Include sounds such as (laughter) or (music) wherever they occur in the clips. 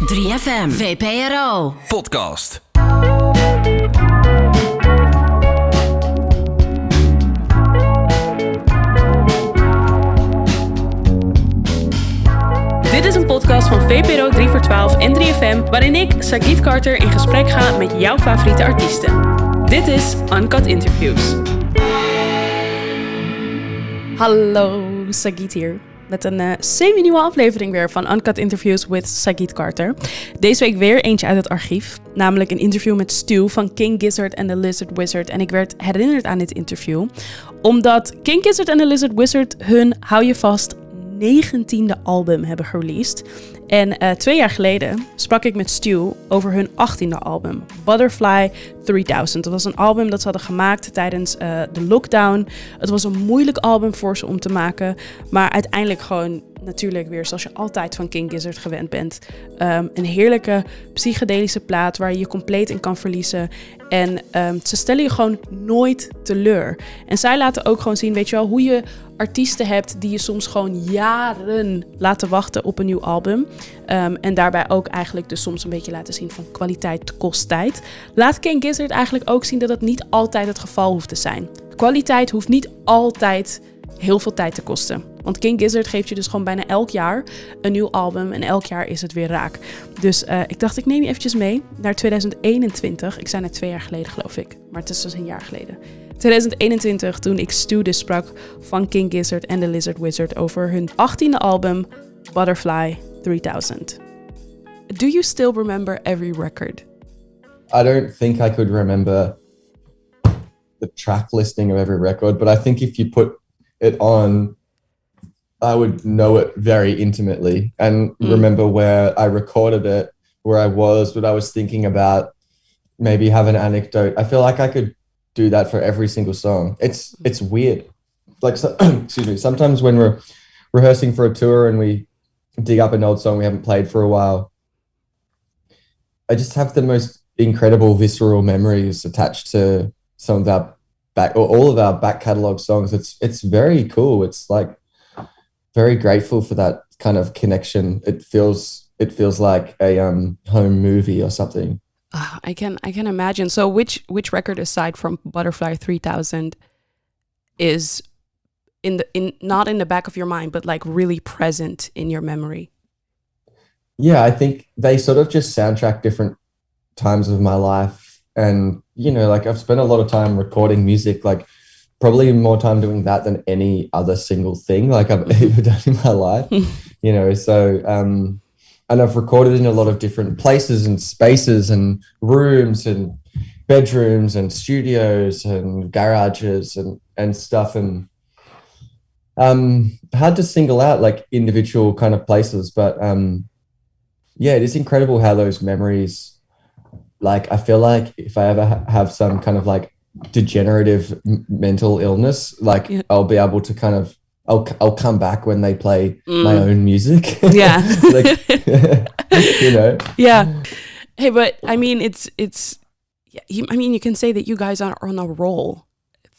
3FM, VPRO. Podcast. Dit is een podcast van VPRO 3 voor 12 en 3FM, waarin ik, Sagit Carter, in gesprek ga met jouw favoriete artiesten. Dit is Uncut Interviews. Hallo, Sagit hier. Met een eh, semi-nieuwe aflevering weer van Uncut Interviews with Sagit Carter. Deze week weer eentje uit het archief. Namelijk een interview met Stu van King Gizzard and the Lizard Wizard. En ik werd herinnerd aan dit interview. Omdat King Gizzard and the Lizard Wizard hun, hou je vast, 19e album hebben gereleased. En eh, twee jaar geleden sprak ik met Stu over hun 18e album, Butterfly 3000. Dat was een album dat ze hadden gemaakt tijdens eh, de lockdown. Het was een moeilijk album voor ze om te maken, maar uiteindelijk gewoon natuurlijk weer zoals je altijd van King Gizzard gewend bent. Ehm, een heerlijke psychedelische plaat waar je je compleet in kan verliezen. En ehm, ze stellen je gewoon nooit teleur. En zij laten ook gewoon zien, weet je wel, hoe je artiesten hebt die je soms gewoon jaren laten wachten op een nieuw album. Ehm, en daarbij ook eigenlijk dus soms een beetje laten zien van kwaliteit kost tijd. Laat King Gizzard eigenlijk ook zien dat het niet altijd het geval hoeft te zijn. Kwaliteit hoeft niet altijd heel veel tijd te kosten. Want King Gizzard geeft je dus gewoon bijna elk jaar een nieuw album en elk jaar is het weer raak. Dus uh, ik dacht, ik neem je eventjes mee naar 2021. Ik zei net twee jaar geleden, geloof ik. Maar het is dus een jaar geleden. 2021, toen ik Stu dus sprak van King Gizzard en The Lizard Wizard over hun 18e album Butterfly 3000. Do you still remember every record? I don't think I could remember the track listing of every record, but I think if you put it on, I would know it very intimately and Mm. remember where I recorded it, where I was, what I was thinking about, maybe have an anecdote. I feel like I could do that for every single song. It's it's weird. Like so, (clears throat) excuse me, sometimes when we're rehearsing for a tour and we dig up an old song we haven't played for a while, I just have the most incredible visceral memories attached to some of our back or all of our back catalog songs. It's it's very cool. It's like very grateful for that kind of connection. It feels it feels like a um home movie or something. Ah, I can I can imagine. So which which record aside from Butterfly 3000 is in the in not in the back of your mind but like really present in your memory? Yeah, I think they sort of just soundtrack different times of my life. And, you know, like I've spent a lot of time recording music, like probably more time doing that than any other single thing like I've (laughs) ever done in my life. (laughs) you know, so um and I've recorded in a lot of different places and spaces and rooms and bedrooms and studios and garages and and stuff and um hard to single out like individual kind of places but um yeah it is incredible how those memories like i feel like if i ever ha- have some kind of like degenerative m- mental illness like Yeah. i'll be able to kind of i'll, I'll come back when they play my Mm. own music (laughs) Yeah. like (laughs) (laughs) you know yeah. Hey, but I mean it's it's you, I mean you can say that you guys are on a roll.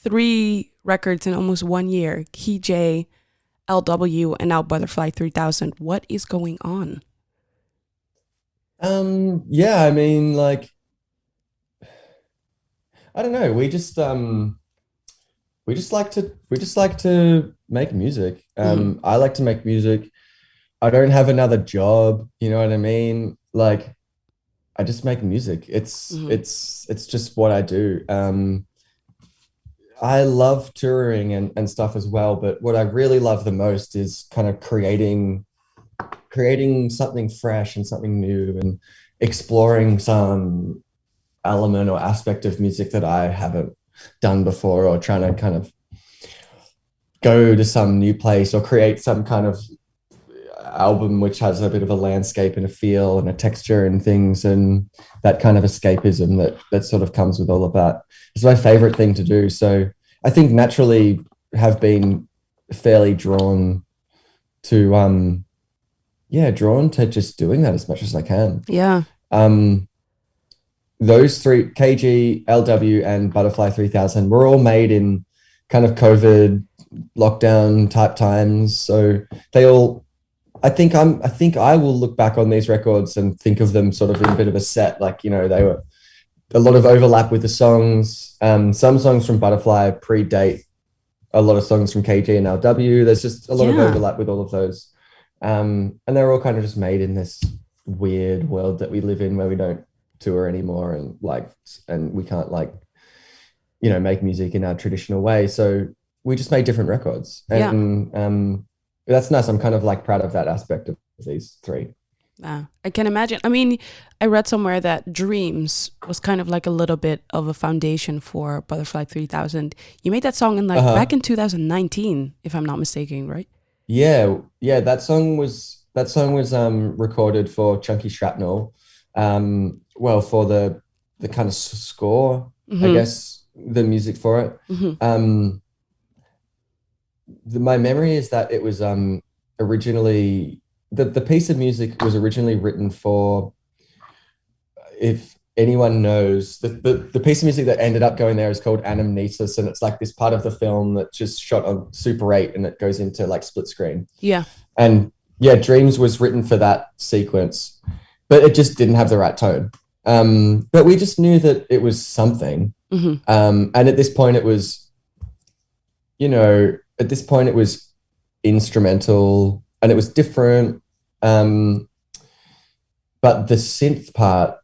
Three records in almost one year. KG, LW and now Butterfly 3000. What is going on? Um, yeah, I mean, like, I don't know. We just um, we just like to we just like to make music. Um, I like to make music. I don't have another job. You know what I mean? Like, I just make music. It's Mhm. it's it's just what I do. Um, I love touring and and stuff as well. But what I really love the most is kind of creating creating something fresh and something new and exploring some element or aspect of music that I haven't done before or trying to kind of go to some new place or create some kind of album which has a bit of a landscape and a feel and a texture and things and that kind of escapism that that sort of comes with all of that. It's my favorite thing to do. So I think naturally have been fairly drawn to um yeah, drawn to just doing that as much as I can. Yeah. Um, those three, KG, LW, and Butterfly 3000, were all made in kind of COVID lockdown type times. So they all I think I'm I think I will look back on these records and think of them sort of in a bit of a set. Like, you know, they were a lot of overlap with the songs. Um, some songs from Butterfly predate a lot of songs from KG and LW. There's just a lot of overlap with all of those. Um, and they're all kind of just made in this weird world that we live in where we don't tour anymore and like and we can't like you know make music in our traditional way. So we just made different records. Yeah. And um that's nice. I'm kind of like proud of that aspect of these three. Uh, I can imagine. I mean, I read somewhere that Dreams was kind of like a little bit of a foundation for Butterfly 3000. You made that song in like Uh-huh. back in 2019, if I'm not mistaken, right? Yeah, yeah, that song was that song was um recorded for Chunky Shrapnel. Um well for the the kind of score, I Mhm. guess, the music for it. Mhm. Um the, my memory is that it was um originally the, the piece of music was originally written for if anyone knows the, the, the piece of music that ended up going there is called anamnesis and it's like this part of the film that just shot on super 8 and it goes into like split screen Yeah. and yeah dreams was written for that sequence but it just didn't have the right tone um, but we just knew that it was something. Hmm um, and at this point it was you know at this point it was instrumental and it was different. Um, but the synth part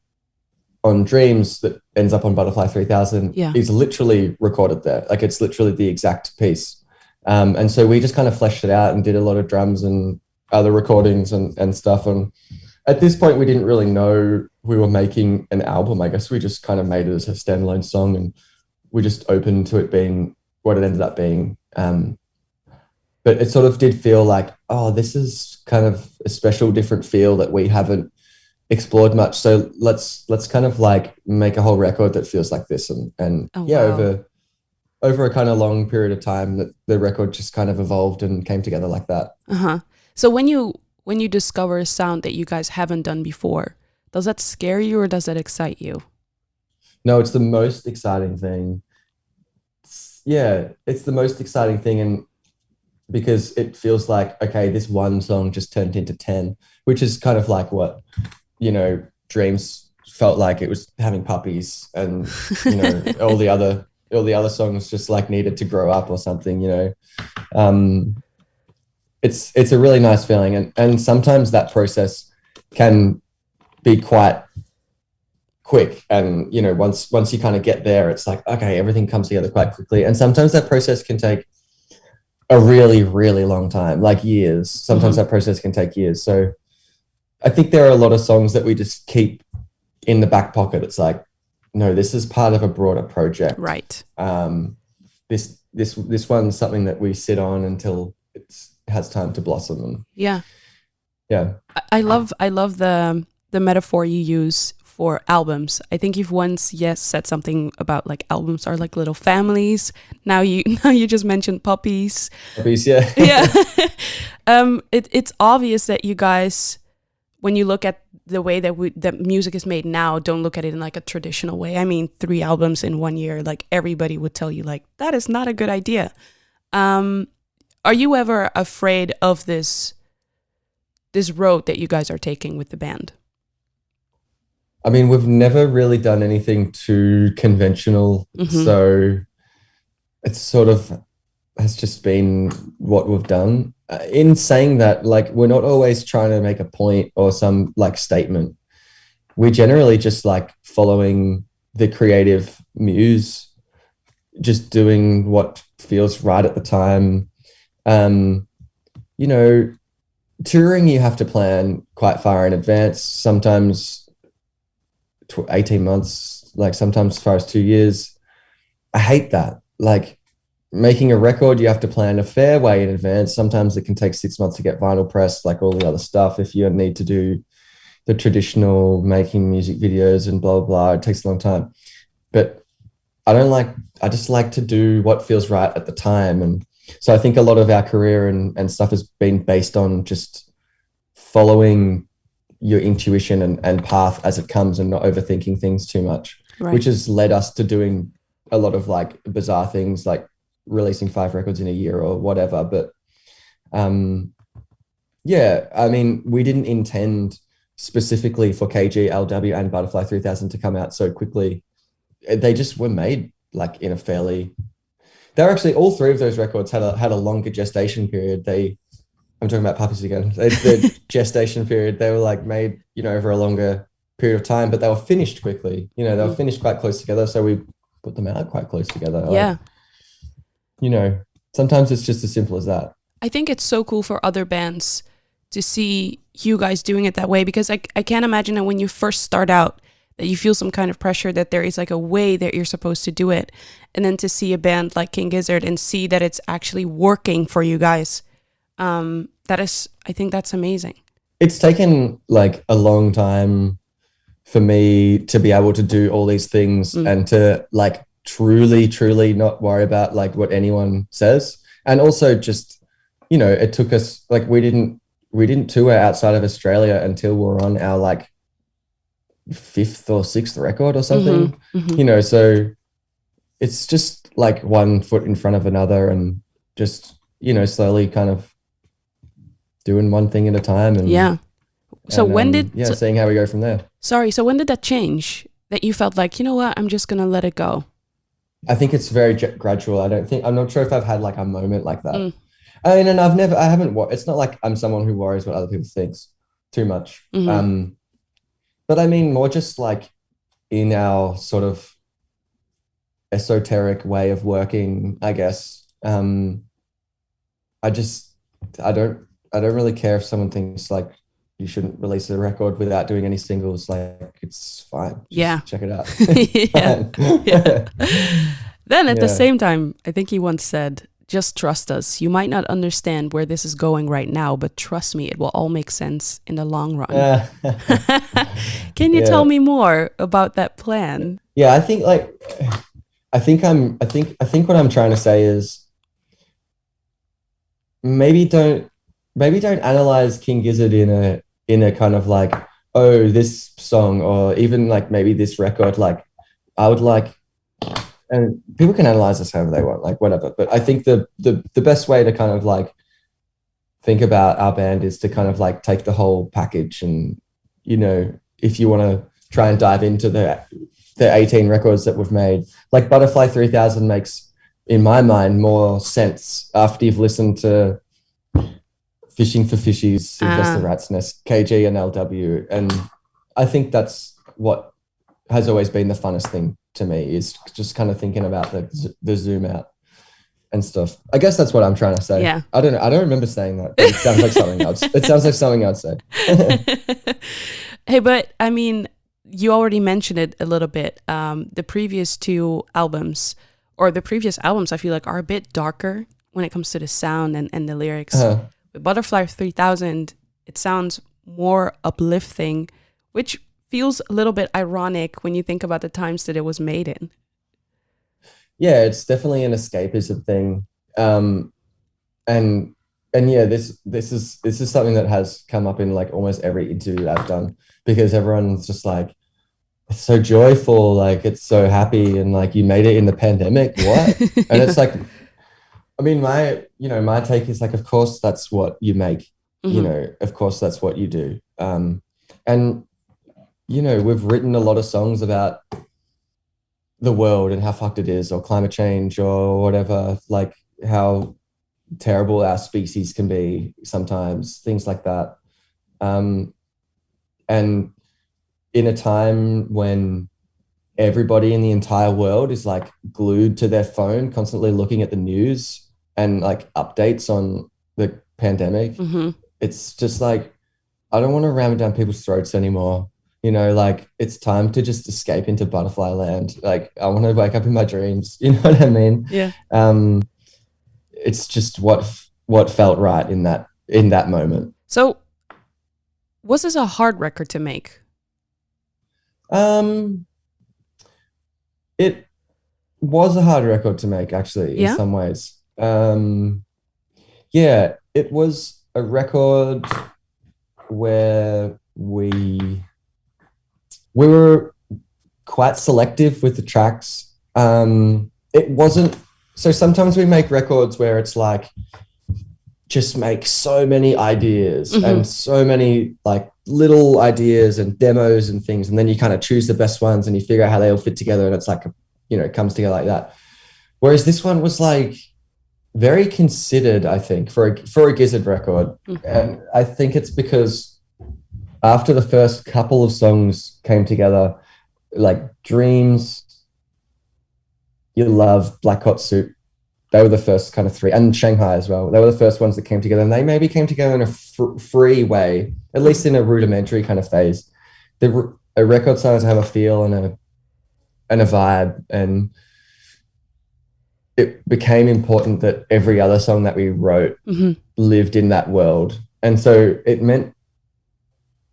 on dreams that ends up on butterfly 3000 Yeah. is literally recorded there. Like it's literally the exact piece. Um, and so we just kind of fleshed it out and did a lot of drums and other recordings and, and stuff. And at this point we didn't really know we were making an album i guess we just kind of made it as a standalone song and we just opened to it being what it ended up being um, but it sort of did feel like oh this is kind of a special different feel that we haven't explored much so let's let's kind of like make a whole record that feels like this and and Oh, yeah wow. over over a kind of long period of time that the record just kind of evolved and came together like that Uh-huh. So when you when you discover a sound that you guys haven't done before, does that scare you or does that excite you? No, it's the most exciting thing. It's- yeah, it's the most exciting thing, and because it feels like okay, this one song just turned into ten, which is kind of like what you know, Dreams felt like it was having puppies, and you know, (laughs) all the other all the other songs just like needed to grow up or something. You know, um, it's it's a really nice feeling, and and sometimes that process can be quite quick. And you know once once you kind of get there it's like okay everything comes together quite quickly. And sometimes that process can take a really really long time like years. Sometimes Mhm. that process can take years. So i think there are a lot of songs that we just keep in the back pocket. It's like no this is part of a broader project. Right. um this this this one's something that we sit on until it's has time to blossom and Yeah. yeah I- I love I love the the metaphor you use for albums. I think you've once yes said something about like albums are like little families. Now you (laughs) now you just mentioned puppies. Puppies, yeah (laughs) Yeah. (laughs) um it it's obvious that you guys when you look at the way that we that music is made now, don't look at it in like a traditional way. I mean, three albums in one year, like everybody would tell you like that is not a good idea. Um are you ever afraid of this this road that you guys are taking with the band? I mean, we've never really done anything too conventional. Mhm. So it's sort of has just been what we've done. Uh, in saying that, like, we're not always trying to make a point or some like statement. We're generally just like following the creative muse, just doing what feels right at the time. Um, you know, touring, you have to plan quite far in advance. Sometimes 18 months, like sometimes as far as two years. I hate that. Like making a record, you have to plan a fair way in advance. Sometimes it can take six months to get vinyl pressed, like all the other stuff. If you need to do the traditional making music videos and blah, blah, blah, it takes a long time. But I don't like, I just like to do what feels right at the time. And so I think a lot of our career and, and stuff has been based on just following your intuition and, and path as it comes and not overthinking things too much, Right. which has led us to doing a lot of like bizarre things like releasing five records in a year or whatever. But um, yeah, I mean, we didn't intend specifically for KG, LW, and Butterfly 3000 to come out so quickly. They just were made like in a fairly. They're actually all three of those records had a had a longer gestation period. They, I'm talking about puppies again. They, the (laughs) gestation period, they were like made you know over a longer period of time, but they were finished quickly. You know, they were Mm. finished quite close together, so we put them out quite close together. Like, yeah. you know, sometimes it's just as simple as that. I think it's so cool for other bands to see you guys doing it that way because I, I can't imagine that when you first start out that you feel some kind of pressure that there is like a way that you're supposed to do it. And then to see a band like King Gizzard and see that it's actually working for you guys um that is I think that's amazing. It's taken like a long time for me to be able to do all these things Mm. and to like truly truly not worry about like what anyone says. And also just you know it took us like we didn't we didn't tour outside of australia until we were on our like fifth or sixth record or something Mhm. you know so it's just like one foot in front of another and just you know slowly kind of doing one thing at a time and yeah. So and, when um, did yeah so- seeing how we go from there. Sorry so when did that change that you felt like you know what? I'm just gonna let it go. I think it's very j- gradual. I don't think i'm not sure if i've had like a moment like that. Mm. i mean and i've never i haven't it's not like i'm someone who worries what other people thinks too much. Mhm. um but i mean more just like in our sort of esoteric way of working i guess. Um i just i don't i don't really care if someone thinks like you shouldn't release a record without doing any singles. Like it's fine. Just Yeah. check it out. (laughs) Yeah. (laughs) Yeah. (laughs) Then at the same time, I think he once said, just trust us. You might not understand where this is going right now, but trust me, it will all make sense in the long run. Yeah. (laughs) (laughs) Can you Yeah. tell me more about that plan? yeah i think like i think i'm i think i think what i'm trying to say is maybe don't maybe don't analyze king gizzard in a in a kind of like oh this song or even like maybe this record like i would like and people can analyze this however they want like whatever. But i think the the the best way to kind of like think about our band is to kind of like take the whole package and you know if you want to try and dive into the the 18 records that we've made like butterfly 3000 makes in my mind more sense after you've listened to fishing for fishies Sylvester Ah. rat's nest kg and lw and i think that's what has always been the funnest thing to me is just kind of thinking about the the zoom out and stuff i guess that's what i'm trying to say Yeah. i don't know i don't remember saying that but it sounds like something else it sounds like something i'd say (laughs) hey, but I mean, you already mentioned it a little bit. Um, the previous two albums, or the previous albums, I feel like are a bit darker when it comes to the sound and, and the lyrics. Uh, With Butterfly 3000, it sounds more uplifting, which feels a little bit ironic when you think about the times that it was made in. yeah it's definitely an escapism thing um and and yeah this this is this is something that has come up in like almost every interview i've done because everyone's just like it's so joyful like it's so happy and like you made it in the pandemic what (laughs) and it's like i mean my you know my take is like of course that's what you make you Mhm. know of course that's what you do um and you know we've written a lot of songs about the world and how fucked it is or climate change or whatever like how terrible our species can be sometimes things like that um and in a time when everybody in the entire world is like glued to their phone constantly looking at the news and like updates on the pandemic Mhm. it's just like I don't want to ram it down people's throats anymore. You know, like it's time to just escape into butterfly land. Like I want to wake up in my dreams. (laughs) You know what I mean? Yeah. Um, it's just what what felt right in that in that moment. So, was this a hard record to make? Um, it was a hard record to make, actually, Yeah? in some ways. Um, yeah, it was a record where we we were quite selective with the tracks. Um, it wasn't so. Sometimes we make records where it's like just make so many ideas Mhm. and so many like little ideas and demos and things and then you kind of choose the best ones and you figure out how they all fit together and it's like you know it comes together like that whereas this one was like very considered i think for a for a gizzard record Mhm. and i think it's because after the first couple of songs came together like dreams Ya Love black hot soup they were the first kind of three and shanghai as well. They were the first ones that came together and they maybe came together in a fr- free way at least in a rudimentary kind of phase. The a record started to have a feel and a and a vibe and it became important that every other song that we wrote hmm lived in that world. And so it meant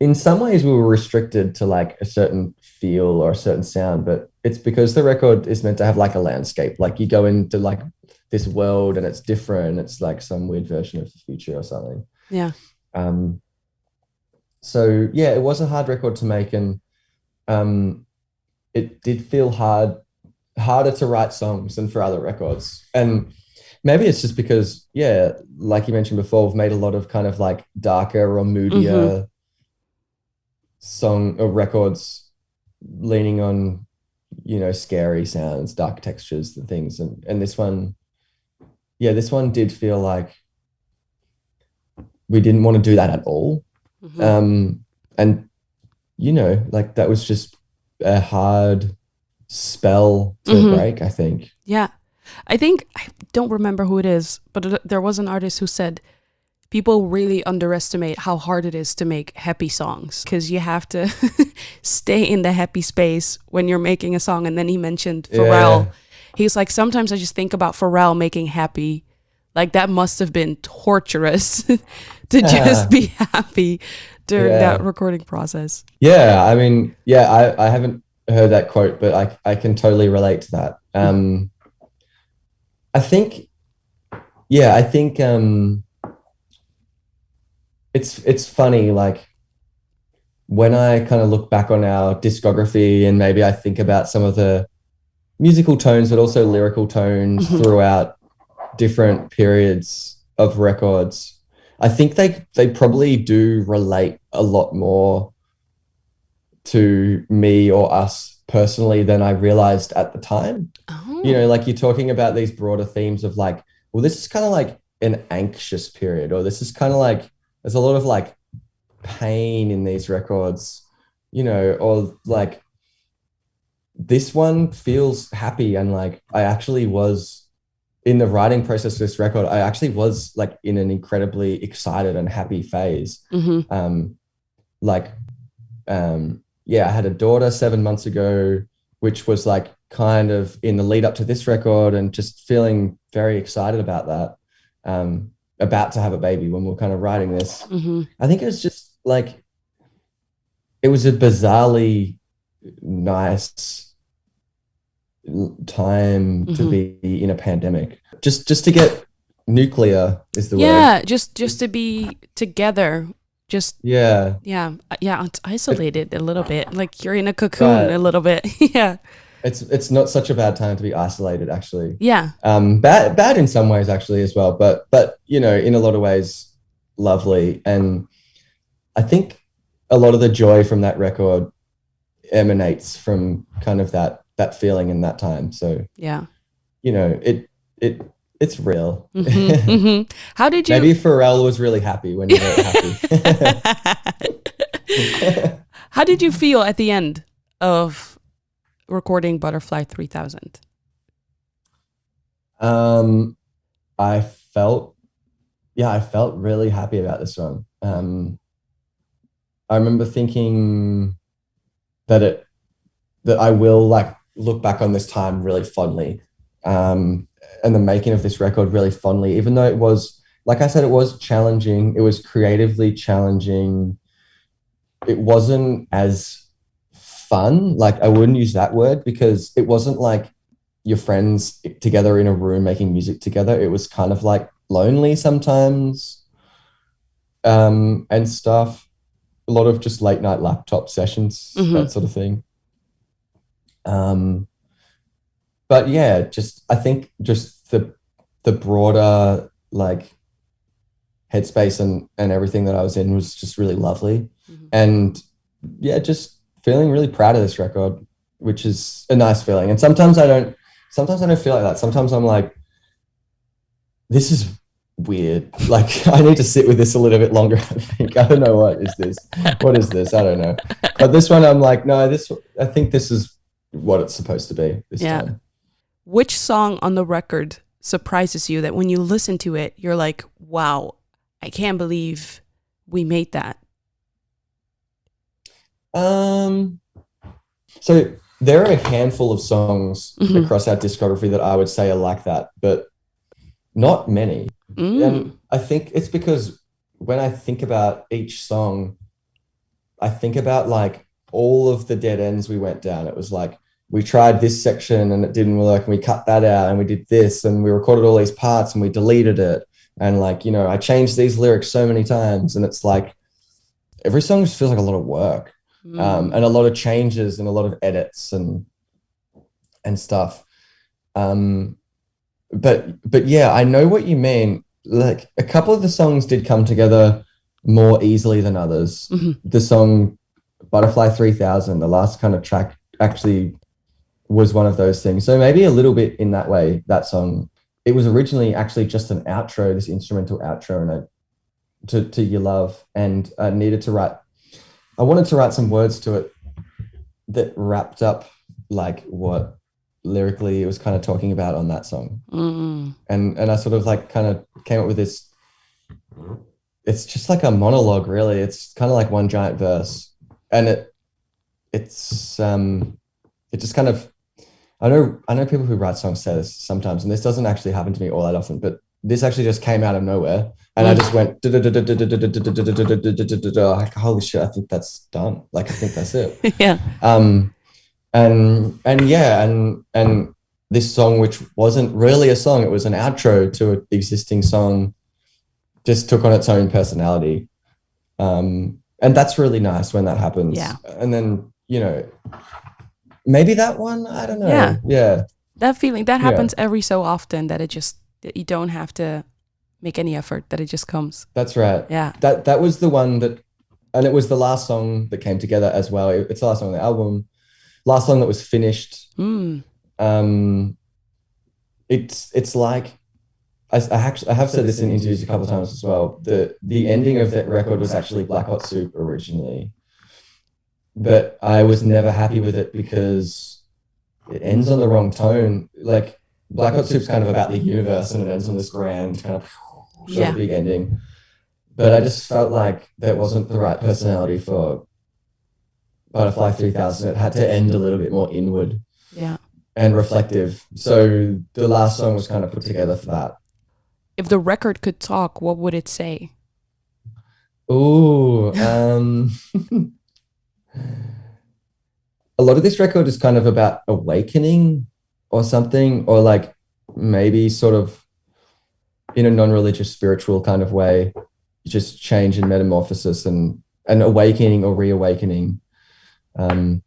in some ways we were restricted to like a certain feel or a certain sound, but it's because the record is meant to have like a landscape. Like you go into like this world and it's different. It's like some weird version of the future or something. Yeah. Um so yeah, it was a hard record to make and um it did feel hard harder to write songs than for other records. And maybe it's just because, yeah, like you mentioned before, we've made a lot of kind of like darker or moodier song or records leaning on, you know, scary sounds, dark textures and things. And and this one, yeah, this one did feel like we didn't want to do that at all. Mhm. Um and you know, like that was just a hard spell to Mhm. break, I think. Yeah. I think, I don't remember who it is, but there was an artist who said people really underestimate how hard it is to make happy songs because you have to (laughs) stay in the happy space when you're making a song. And then he mentioned Pharrell. Yeah. He's like, sometimes I just think about Pharrell making happy. Like that must have been torturous (laughs) to just be happy during Yeah. that recording process. Yeah, I mean, yeah, I, I haven't heard that quote, but I I can totally relate to that. Um, I think, yeah, I think um, it's it's funny like when I kind of look back on our discography and maybe I think about some of the musical tones, but also lyrical tones Mhm. throughout different periods of records. I think they they probably do relate a lot more to me or us personally than I realized at the time. Oh. You know, like you're talking about these broader themes of like, well, this is kind of like an anxious period, or this is kind of like there's a lot of like pain in these records, you know, or like this one feels happy and like I actually was in the writing process of this record, I actually was like in an incredibly excited and happy phase Mhm. um like um yeah i had a daughter seven months ago which was like kind of in the lead up to this record and just feeling very excited about that um about to have a baby when we are kind of writing this Mhm. i think it was just like it was a bizarrely nice time to Mhm. be in a pandemic just just to get nuclear is the word Yeah, just just to be together, just yeah yeah, yeah, it's isolated a little bit. Like you're in a cocoon Right. a little bit. (laughs) yeah, it's it's not such a bad time to be isolated actually yeah, um bad bad in some ways actually as well but but you know in a lot of ways lovely and i think a lot of the joy from that record emanates from kind of that that feeling in that time so yeah. you know it it it's real Mhm, mhm. How did you? maybe pharrell was really happy when he wrote happy (laughs) How did you feel at the end of recording Butterfly 3000? Um, I felt, yeah, I felt really happy about this one. Um, I remember thinking that it, that I will like look back on this time really fondly, um, and the making of this record really fondly, even though it was, like I said, it was challenging. It was creatively challenging. It wasn't as fun. Like I wouldn't use that word because it wasn't like your friends together in a room making music together. It was kind of like lonely sometimes um, and stuff. A lot of just late night laptop sessions, Mhm. that sort of thing. Um, but yeah, just I think just the the broader like headspace and and everything that I was in was just really lovely. Mhm. And yeah, just feeling really proud of this record, which is a nice feeling. And sometimes I don't sometimes I don't feel like that. Sometimes I'm like, this is weird. (laughs) Like I need to sit with this a little bit longer. (laughs) I think I don't know what is this. What is this? I don't know. But this one, I'm like, no, this. I think this is what it's supposed to be. This Yeah. time. Which song on the record surprises you that when you listen to it, you're like, wow, I can't believe we made that? Um. So there are a handful of songs Mhm. across our discography that I would say are like that, but not many. Mm. And I think it's because when I think about each song, I think about like all of the dead ends we went down. It was like we tried this section and it didn't work, and we cut that out, and we did this, and we recorded all these parts and we deleted it. And like, you know, I changed these lyrics so many times, and it's like every song just feels like a lot of work Mm. um, and a lot of changes and a lot of edits and and stuff. Um, but but yeah, I know what you mean. Like a couple of the songs did come together more easily than others. Mhm. The song Butterfly 3000, the last kind of track, actually was one of those things. So maybe a little bit in that way, that song. It was originally actually just an outro, this instrumental outro, and I, to to Ya Love, and I needed to write I wanted to write some words to it that wrapped up like what lyrically it was kind of talking about on that song. Mm. And and I sort of like kind of came up with this it's just like a monologue really. It's kind of like one giant verse. And it it's um it just kind of I know I know people who write songs say this sometimes and this doesn't actually happen to me all that often, but this actually just came out of nowhere and I just went like holy shit, I think that's done. Like I think that's it. yeah. Um and and yeah, and and this song, which wasn't really a song, it was an outro to an existing song, just took on its own personality. Um, and that's really nice when that happens. Yeah. And then, you know, maybe that one, I don't know. Yeah. Yeah. That feeling that Yeah. happens every so often that it just that you don't have to make any effort that it just comes. That's right. Yeah. That that was the one that and it was the last song that came together as well. It- It's the last song on the album. Last song that was finished. Mm. um it's it's like I, I actually I have said this in interviews a couple of times as well. The the ending of that record was actually Black Hot Soup originally, but I was never happy with it because it ends on the wrong tone. Like Black Hot Soup's kind of about the universe and it ends on this grand kind of sort Yeah. of big ending. But I just felt like that wasn't the right personality for Butterfly 3000. It had to end a little bit more inward Yeah. and reflective. So the last song was kind of put together for that. If the record could talk, what would it say? Ooh, um, (laughs) a lot of this record is kind of about awakening or something, or like maybe sort of in a non-religious spiritual kind of way, just change and metamorphosis and an awakening or reawakening. Um,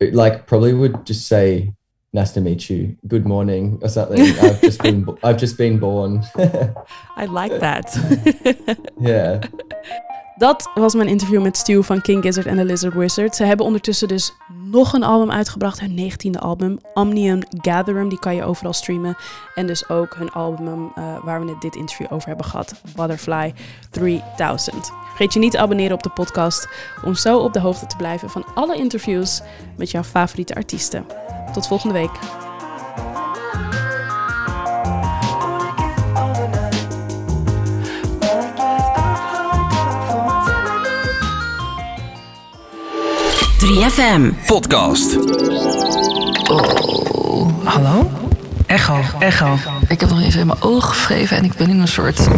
it, like probably would just say nice to meet you, good morning or something. (laughs) I've just been I've just been born. (laughs) I like that. yeah. (laughs) Dat was mijn interview met Stu van King Gizzard en The Lizard Wizard. Ze hebben ondertussen dus nog een album uitgebracht, hun negentiende album, Omnium Gatherum. Die kan je overal streamen. En dus ook hun album eh, waar we net dit interview over hebben gehad, Butterfly 3000. Vergeet je niet te abonneren op de podcast om zo op de hoogte te blijven van alle interviews met jouw favoriete artiesten. Tot volgende week. Drie fm Podcast. Hallo? Echo, echo. Ik heb nog eens in mijn ogen gevreven en ik ben in een soort...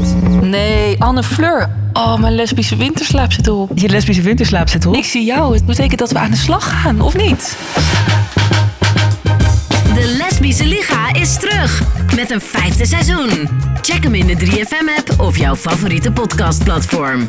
Nee, Anne Fleur. Oh, mijn lesbische winterslaap zit erop. Je lesbische winterslaap zit op. Ik zie jou. Het betekent dat we aan de slag gaan, of niet? De Lesbische Liga is terug met een vijfde seizoen. Check hem in de 3FM-app of jouw favoriete podcastplatform.